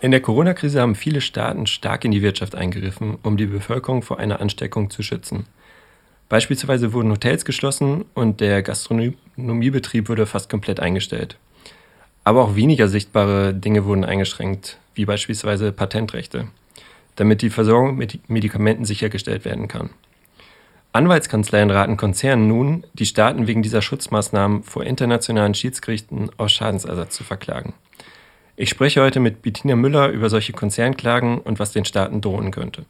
In der Corona-Krise haben viele Staaten stark in die Wirtschaft eingegriffen, um die Bevölkerung vor einer Ansteckung zu schützen. Beispielsweise wurden Hotels geschlossen und der Gastronomiebetrieb wurde fast komplett eingestellt. Aber auch weniger sichtbare Dinge wurden eingeschränkt, wie beispielsweise Patentrechte, damit die Versorgung mit Medikamenten sichergestellt werden kann. Anwaltskanzleien raten Konzernen nun, die Staaten wegen dieser Schutzmaßnahmen vor internationalen Schiedsgerichten aus Schadensersatz zu verklagen. Ich spreche heute mit Bettina Müller über solche Konzernklagen und was den Staaten drohen könnte.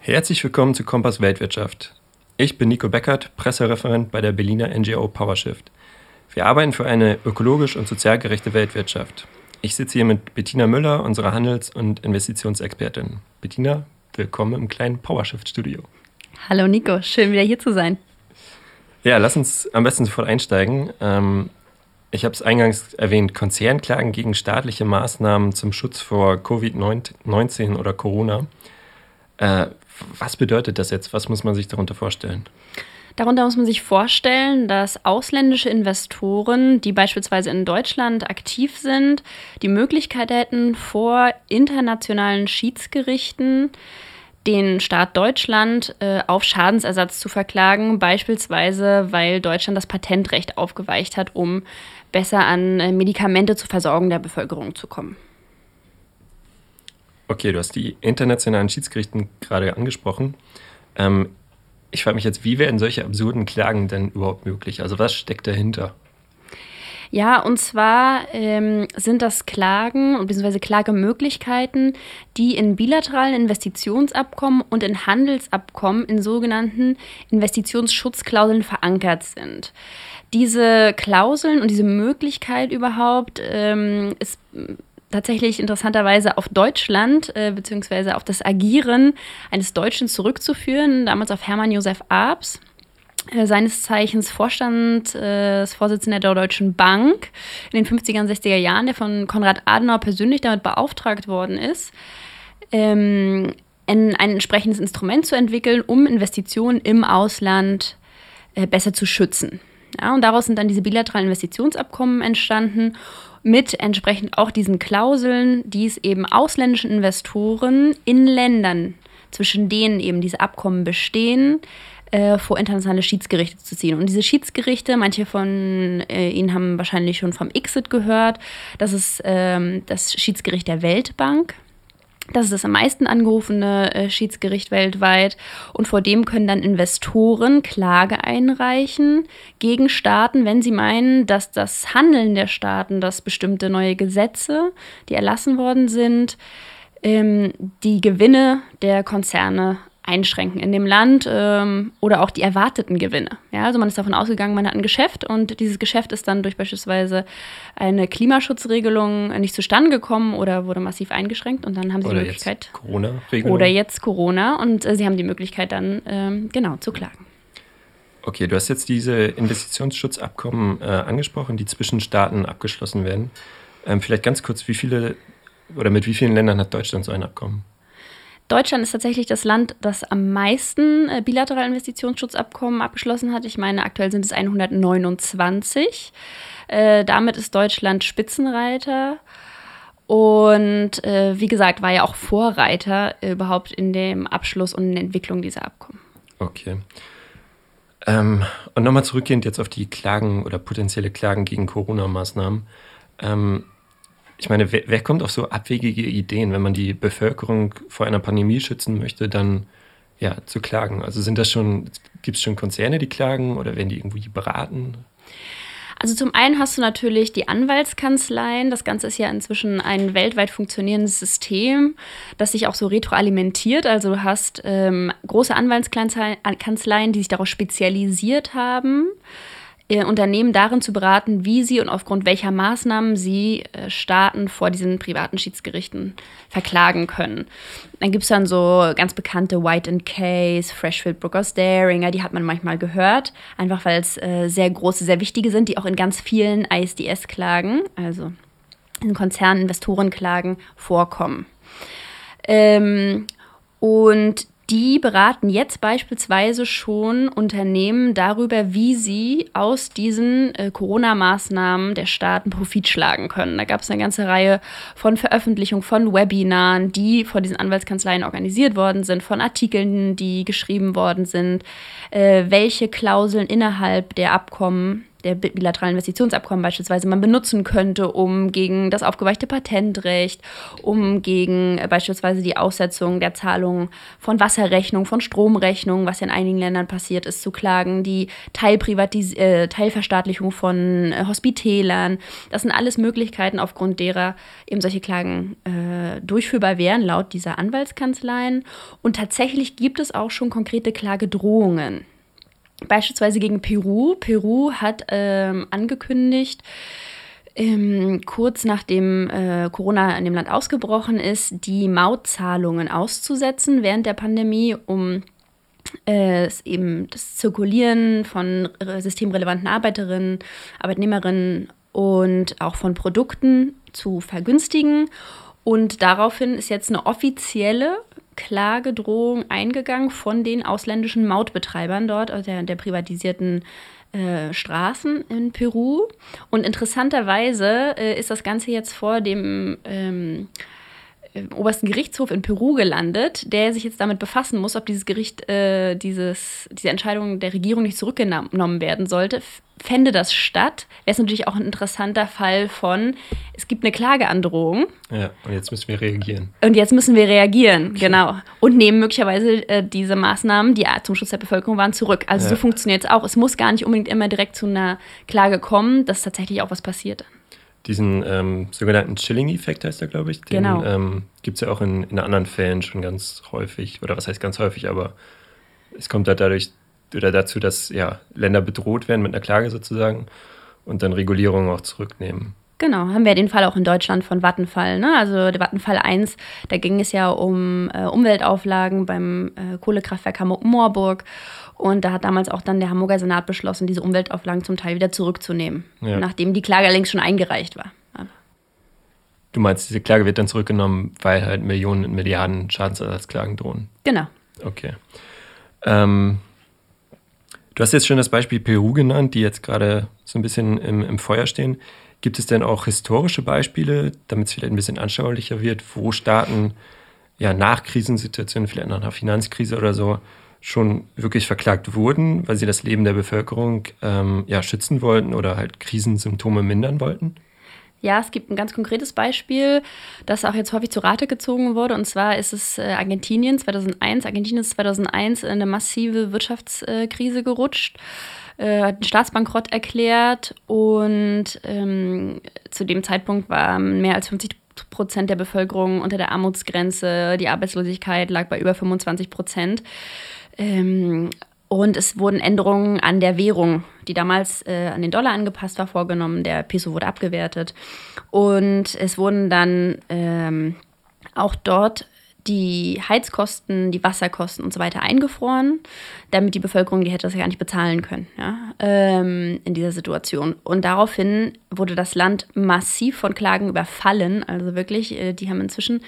Herzlich willkommen zu Kompass Weltwirtschaft. Ich bin Nico Beckert, Pressereferent bei der Berliner NGO PowerShift. Wir arbeiten für eine ökologisch und sozial gerechte Weltwirtschaft. Ich sitze hier mit Bettina Müller, unserer Handels- und Investitionsexpertin. Bettina, willkommen im kleinen PowerShift-Studio. Hallo Nico, schön wieder hier zu sein. Ja, lass uns am besten sofort einsteigen. Ähm, ich habe es eingangs erwähnt, Konzernklagen gegen staatliche Maßnahmen zum Schutz vor Covid-19 oder Corona. Äh, was bedeutet das jetzt? Was muss man sich darunter vorstellen? Darunter muss man sich vorstellen, dass ausländische Investoren, die beispielsweise in Deutschland aktiv sind, die Möglichkeit hätten, vor internationalen Schiedsgerichten den Staat Deutschland äh, auf Schadensersatz zu verklagen, beispielsweise weil Deutschland das Patentrecht aufgeweicht hat, um besser an äh, Medikamente zur Versorgung der Bevölkerung zu kommen. Okay, du hast die internationalen Schiedsgerichten gerade angesprochen. Ähm, ich frage mich jetzt, wie werden solche absurden Klagen denn überhaupt möglich? Also was steckt dahinter? Ja, und zwar ähm, sind das Klagen bzw. Klagemöglichkeiten, die in bilateralen Investitionsabkommen und in Handelsabkommen in sogenannten Investitionsschutzklauseln verankert sind. Diese Klauseln und diese Möglichkeit überhaupt ähm, ist tatsächlich interessanterweise auf Deutschland äh, bzw. auf das Agieren eines Deutschen zurückzuführen, damals auf Hermann Josef Abs. Äh, seines Zeichens Vorstandsvorsitzender äh, der Deutschen Bank in den 50er und 60er Jahren, der von Konrad Adenauer persönlich damit beauftragt worden ist, ähm, ein, entsprechendes Instrument zu entwickeln, um Investitionen im Ausland äh, besser zu schützen. Ja, und daraus sind dann diese bilateralen Investitionsabkommen entstanden mit entsprechend auch diesen Klauseln, die es eben ausländischen Investoren in Ländern, zwischen denen eben diese Abkommen bestehen, äh, vor internationale Schiedsgerichte zu ziehen. Und diese Schiedsgerichte, manche von äh, Ihnen haben wahrscheinlich schon vom ICSID gehört, das ist ähm, das Schiedsgericht der Weltbank. Das ist das am meisten angerufene äh, Schiedsgericht weltweit. Und vor dem können dann Investoren Klage einreichen gegen Staaten, wenn sie meinen, dass das Handeln der Staaten, dass bestimmte neue Gesetze, die erlassen worden sind, ähm, die Gewinne der Konzerne einschränken in dem Land ähm, oder auch die erwarteten Gewinne. Ja, also man ist davon ausgegangen, man hat ein Geschäft und dieses Geschäft ist dann durch beispielsweise eine Klimaschutzregelung nicht zustande gekommen oder wurde massiv eingeschränkt und dann haben sie oder die Möglichkeit. Corona-Regelung. Oder jetzt Corona und äh, sie haben die Möglichkeit dann ähm, genau zu klagen. Okay, du hast jetzt diese Investitionsschutzabkommen äh, angesprochen, die zwischen Staaten abgeschlossen werden. Ähm, vielleicht ganz kurz, wie viele oder mit wie vielen Ländern hat Deutschland so ein Abkommen? Deutschland ist tatsächlich das Land, das am meisten äh, bilaterale Investitionsschutzabkommen abgeschlossen hat. Ich meine, aktuell sind es 129. Äh, damit ist Deutschland Spitzenreiter. Und äh, wie gesagt, war ja auch Vorreiter äh, überhaupt in dem Abschluss und in der Entwicklung dieser Abkommen. Okay. Ähm, und nochmal zurückgehend jetzt auf die Klagen oder potenzielle Klagen gegen Corona-Maßnahmen. Ähm, ich meine, wer, wer, kommt auf so abwegige Ideen, wenn man die Bevölkerung vor einer Pandemie schützen möchte, dann ja zu klagen? Also sind das schon, gibt es schon Konzerne, die klagen oder werden die irgendwie beraten? Also zum einen hast du natürlich die Anwaltskanzleien. Das Ganze ist ja inzwischen ein weltweit funktionierendes System, das sich auch so retroalimentiert. Also du hast ähm, große Anwaltskanzleien, die sich darauf spezialisiert haben Unternehmen darin zu beraten, wie sie und aufgrund welcher Maßnahmen sie äh, Staaten vor diesen privaten Schiedsgerichten verklagen können. Dann gibt es dann so ganz bekannte White and Case, Freshfield Brookers Daringer, die hat man manchmal gehört, einfach weil es äh, sehr große, sehr wichtige sind, die auch in ganz vielen ISDS-Klagen, also in Konzernen, Investorenklagen vorkommen. Ähm, und die beraten jetzt beispielsweise schon Unternehmen darüber, wie sie aus diesen äh, Corona-Maßnahmen der Staaten Profit schlagen können. Da gab es eine ganze Reihe von Veröffentlichungen, von Webinaren, die von diesen Anwaltskanzleien organisiert worden sind, von Artikeln, die geschrieben worden sind, äh, welche Klauseln innerhalb der Abkommen der bilateralen Investitionsabkommen beispielsweise man benutzen könnte, um gegen das aufgeweichte Patentrecht, um gegen äh, beispielsweise die Aussetzung der Zahlung von Wasserrechnung, von Stromrechnung, was ja in einigen Ländern passiert ist, zu klagen, die Teilprivatis äh, Teilverstaatlichung von äh, Hospitälern. Das sind alles Möglichkeiten, aufgrund derer eben solche Klagen äh, durchführbar wären, laut dieser Anwaltskanzleien. Und tatsächlich gibt es auch schon konkrete Klagedrohungen. Beispielsweise gegen Peru. Peru hat ähm, angekündigt, ähm, kurz nachdem äh, Corona in dem Land ausgebrochen ist, die Mautzahlungen auszusetzen während der Pandemie, um äh, eben das Zirkulieren von systemrelevanten Arbeiterinnen, Arbeitnehmerinnen und auch von Produkten zu vergünstigen. Und daraufhin ist jetzt eine offizielle Klagedrohung eingegangen von den ausländischen Mautbetreibern dort, also der, der privatisierten äh, Straßen in Peru. Und interessanterweise äh, ist das Ganze jetzt vor dem ähm, obersten Gerichtshof in Peru gelandet, der sich jetzt damit befassen muss, ob dieses Gericht äh, dieses, diese Entscheidung der Regierung nicht zurückgenommen werden sollte. Fände das statt, wäre es natürlich auch ein interessanter Fall von, es gibt eine Klageandrohung. Ja, und jetzt müssen wir reagieren. Und jetzt müssen wir reagieren, okay. genau. Und nehmen möglicherweise äh, diese Maßnahmen, die zum Schutz der Bevölkerung waren, zurück. Also ja. so funktioniert es auch. Es muss gar nicht unbedingt immer direkt zu einer Klage kommen, dass tatsächlich auch was passiert diesen ähm, sogenannten Chilling-Effekt heißt er, glaube ich. Den genau. ähm, gibt es ja auch in, in anderen Fällen schon ganz häufig, oder was heißt ganz häufig, aber es kommt halt dadurch oder dazu, dass ja, Länder bedroht werden mit einer Klage sozusagen und dann Regulierungen auch zurücknehmen. Genau, haben wir den Fall auch in Deutschland von Vattenfall. Ne? Also der Vattenfall 1, da ging es ja um äh, Umweltauflagen beim äh, Kohlekraftwerk Hamburg-Moorburg. Und da hat damals auch dann der Hamburger Senat beschlossen, diese Umweltauflagen zum Teil wieder zurückzunehmen, ja. nachdem die Klage längst schon eingereicht war. Du meinst, diese Klage wird dann zurückgenommen, weil halt Millionen und Milliarden Schadensersatzklagen drohen? Genau. Okay. Ähm, du hast jetzt schon das Beispiel Peru genannt, die jetzt gerade so ein bisschen im, im Feuer stehen. Gibt es denn auch historische Beispiele, damit es vielleicht ein bisschen anschaulicher wird, wo Staaten ja nach Krisensituationen, vielleicht nach einer Finanzkrise oder so, schon wirklich verklagt wurden, weil sie das Leben der Bevölkerung ähm, ja, schützen wollten oder halt Krisensymptome mindern wollten? Ja, es gibt ein ganz konkretes Beispiel, das auch jetzt häufig zu Rate gezogen wurde. Und zwar ist es äh, Argentinien 2001. Argentinien ist 2001 in eine massive Wirtschaftskrise gerutscht, äh, Staatsbankrott erklärt und ähm, zu dem Zeitpunkt waren mehr als 50 Prozent der Bevölkerung unter der Armutsgrenze. Die Arbeitslosigkeit lag bei über 25 Prozent. Ähm, und es wurden Änderungen an der Währung, die damals äh, an den Dollar angepasst war, vorgenommen. Der Peso wurde abgewertet. Und es wurden dann ähm, auch dort die Heizkosten, die Wasserkosten und so weiter eingefroren, damit die Bevölkerung, die hätte das ja gar nicht bezahlen können, ja, ähm, in dieser Situation. Und daraufhin wurde das Land massiv von Klagen überfallen. Also wirklich, äh, die haben inzwischen,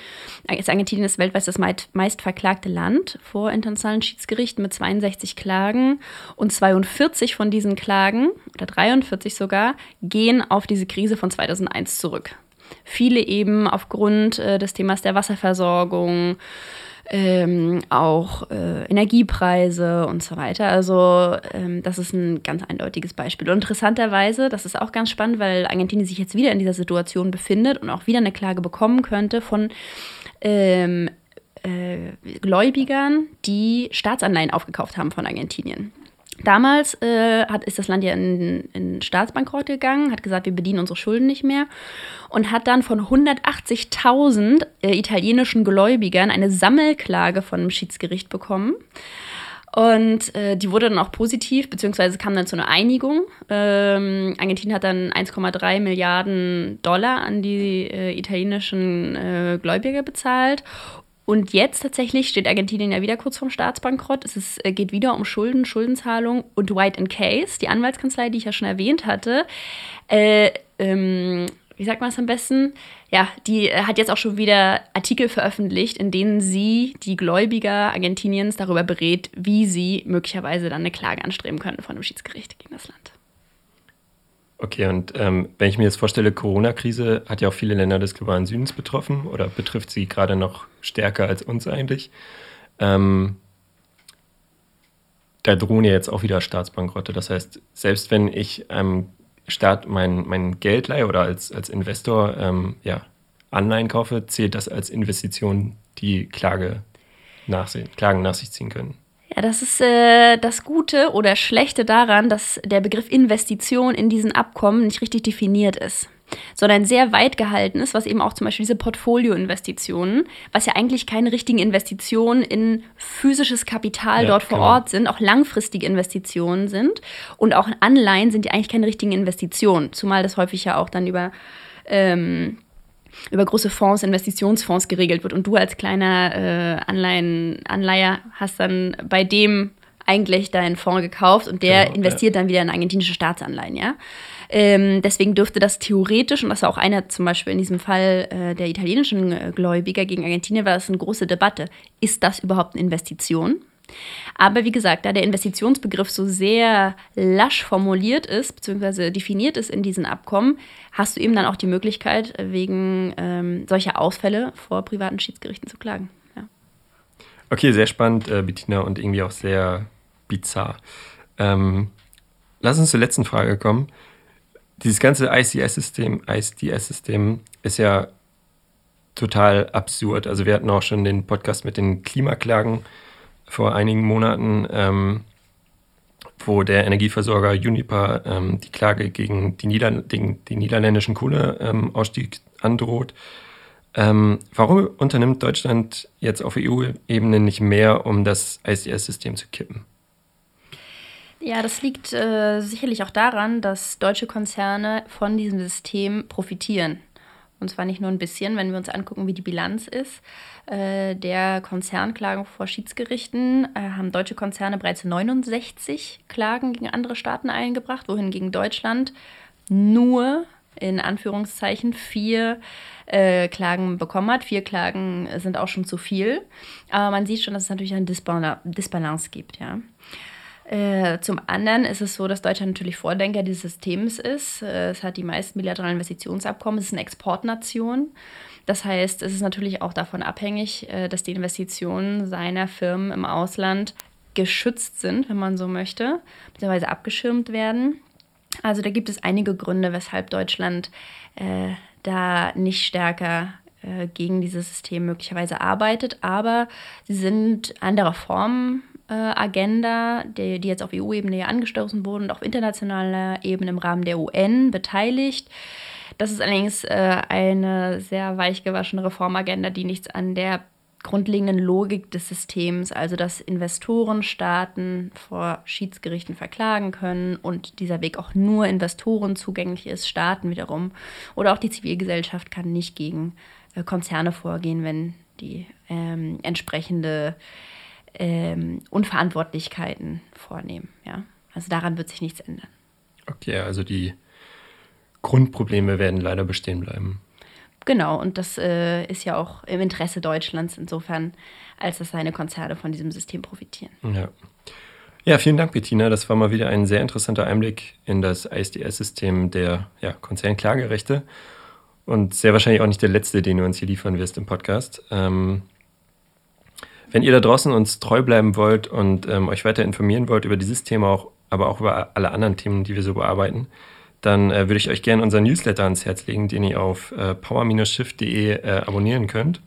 ist Argentinien ist weltweit das meist verklagte Land vor internationalen Schiedsgerichten mit 62 Klagen. Und 42 von diesen Klagen, oder 43 sogar, gehen auf diese Krise von 2001 zurück. Viele eben aufgrund äh, des Themas der Wasserversorgung, ähm, auch äh, Energiepreise und so weiter. Also ähm, das ist ein ganz eindeutiges Beispiel. Und interessanterweise, das ist auch ganz spannend, weil Argentinien sich jetzt wieder in dieser Situation befindet und auch wieder eine Klage bekommen könnte von ähm, äh, Gläubigern, die Staatsanleihen aufgekauft haben von Argentinien. Damals äh, hat, ist das Land ja in, in Staatsbankrott gegangen, hat gesagt, wir bedienen unsere Schulden nicht mehr und hat dann von 180.000 äh, italienischen Gläubigern eine Sammelklage von einem Schiedsgericht bekommen. Und äh, die wurde dann auch positiv, beziehungsweise kam dann zu einer Einigung. Ähm, Argentinien hat dann 1,3 Milliarden Dollar an die äh, italienischen äh, Gläubiger bezahlt. Und jetzt tatsächlich steht Argentinien ja wieder kurz vorm Staatsbankrott. Es ist, äh, geht wieder um Schulden, Schuldenzahlung und White Case, die Anwaltskanzlei, die ich ja schon erwähnt hatte, äh, ähm, wie sagt man es am besten? Ja, die äh, hat jetzt auch schon wieder Artikel veröffentlicht, in denen sie die Gläubiger Argentiniens darüber berät, wie sie möglicherweise dann eine Klage anstreben können von dem Schiedsgericht gegen das Land. Okay, und ähm, wenn ich mir jetzt vorstelle, Corona-Krise hat ja auch viele Länder des globalen Südens betroffen oder betrifft sie gerade noch stärker als uns eigentlich. Ähm, da drohen ja jetzt auch wieder Staatsbankrotte. Das heißt, selbst wenn ich einem Staat mein, mein Geld leihe oder als, als Investor ähm, ja, Anleihen kaufe, zählt das als Investition, die Klage nach, Klagen nach sich ziehen können. Ja, das ist äh, das Gute oder Schlechte daran, dass der Begriff Investition in diesen Abkommen nicht richtig definiert ist, sondern sehr weit gehalten ist, was eben auch zum Beispiel diese Portfolioinvestitionen, was ja eigentlich keine richtigen Investitionen in physisches Kapital ja, dort vor genau. Ort sind, auch langfristige Investitionen sind und auch Anleihen sind ja eigentlich keine richtigen Investitionen, zumal das häufig ja auch dann über ähm, über große Fonds, Investitionsfonds geregelt wird und du als kleiner äh, Anleihen, Anleiher hast dann bei dem eigentlich deinen Fonds gekauft und der genau, investiert ja. dann wieder in argentinische Staatsanleihen, ja. Ähm, deswegen dürfte das theoretisch, und das war auch einer zum Beispiel in diesem Fall äh, der italienischen äh, Gläubiger gegen Argentinien, war das eine große Debatte. Ist das überhaupt eine Investition? Aber wie gesagt, da der Investitionsbegriff so sehr lasch formuliert ist, beziehungsweise definiert ist in diesen Abkommen, hast du eben dann auch die Möglichkeit, wegen ähm, solcher Ausfälle vor privaten Schiedsgerichten zu klagen. Ja. Okay, sehr spannend, äh, Bettina, und irgendwie auch sehr bizarr. Ähm, lass uns zur letzten Frage kommen. Dieses ganze ICS-System, ISDS-System ist ja total absurd. Also wir hatten auch schon den Podcast mit den Klimaklagen vor einigen Monaten, ähm, wo der Energieversorger Uniper ähm, die Klage gegen die, Nieder den, den niederländischen Kohleausstieg ähm, androht. Ähm, warum unternimmt Deutschland jetzt auf EU-Ebene nicht mehr, um das ICS-System zu kippen? Ja, das liegt äh, sicherlich auch daran, dass deutsche Konzerne von diesem System profitieren. Und zwar nicht nur ein bisschen, wenn wir uns angucken, wie die Bilanz ist. Äh, der Konzernklagen vor Schiedsgerichten äh, haben deutsche Konzerne bereits 69 Klagen gegen andere Staaten eingebracht, wohingegen Deutschland nur in Anführungszeichen vier äh, Klagen bekommen hat. Vier Klagen sind auch schon zu viel. Aber man sieht schon, dass es natürlich eine Disbalance gibt, ja. Äh, zum anderen ist es so, dass Deutschland natürlich Vordenker dieses Systems ist. Äh, es hat die meisten bilateralen Investitionsabkommen, es ist eine Exportnation. Das heißt, es ist natürlich auch davon abhängig, äh, dass die Investitionen seiner Firmen im Ausland geschützt sind, wenn man so möchte, beziehungsweise abgeschirmt werden. Also da gibt es einige Gründe, weshalb Deutschland da nicht stärker gegen dieses System möglicherweise arbeitet, aber sie sind anderer Formen Agenda, die, die jetzt auf EU-Ebene angestoßen wurden und auf internationaler Ebene im Rahmen der UN beteiligt. Das ist allerdings äh, eine sehr weichgewaschene Reformagenda, die nichts an der grundlegenden Logik des Systems, also dass Investoren Staaten vor Schiedsgerichten verklagen können und dieser Weg auch nur Investoren zugänglich ist, Staaten wiederum. Oder auch die Zivilgesellschaft kann nicht gegen äh, Konzerne vorgehen, wenn die ähm, entsprechende ähm, Unverantwortlichkeiten vornehmen. Ja? Also daran wird sich nichts ändern. Okay, also die Grundprobleme werden leider bestehen bleiben. Genau, und das äh, ist ja auch im Interesse Deutschlands insofern, als dass seine Konzerne von diesem System profitieren. Ja. Ja, vielen Dank, Bettina. Das war mal wieder ein sehr interessanter Einblick in das ISDS-System der ja, Konzernklagerechte und sehr wahrscheinlich auch nicht der letzte, den du uns hier liefern wirst im Podcast. Ähm, wenn ihr da draußen uns treu bleiben wollt und ähm, euch weiter informieren wollt über dieses Thema, auch, aber auch über alle anderen Themen, die wir so bearbeiten, dann äh, würde ich euch gerne unseren Newsletter ans Herz legen, den ihr auf äh, power-shift.de äh, abonnieren könnt.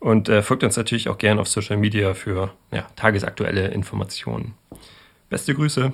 Und äh, folgt uns natürlich auch gerne auf Social Media für ja, tagesaktuelle Informationen. Beste Grüße!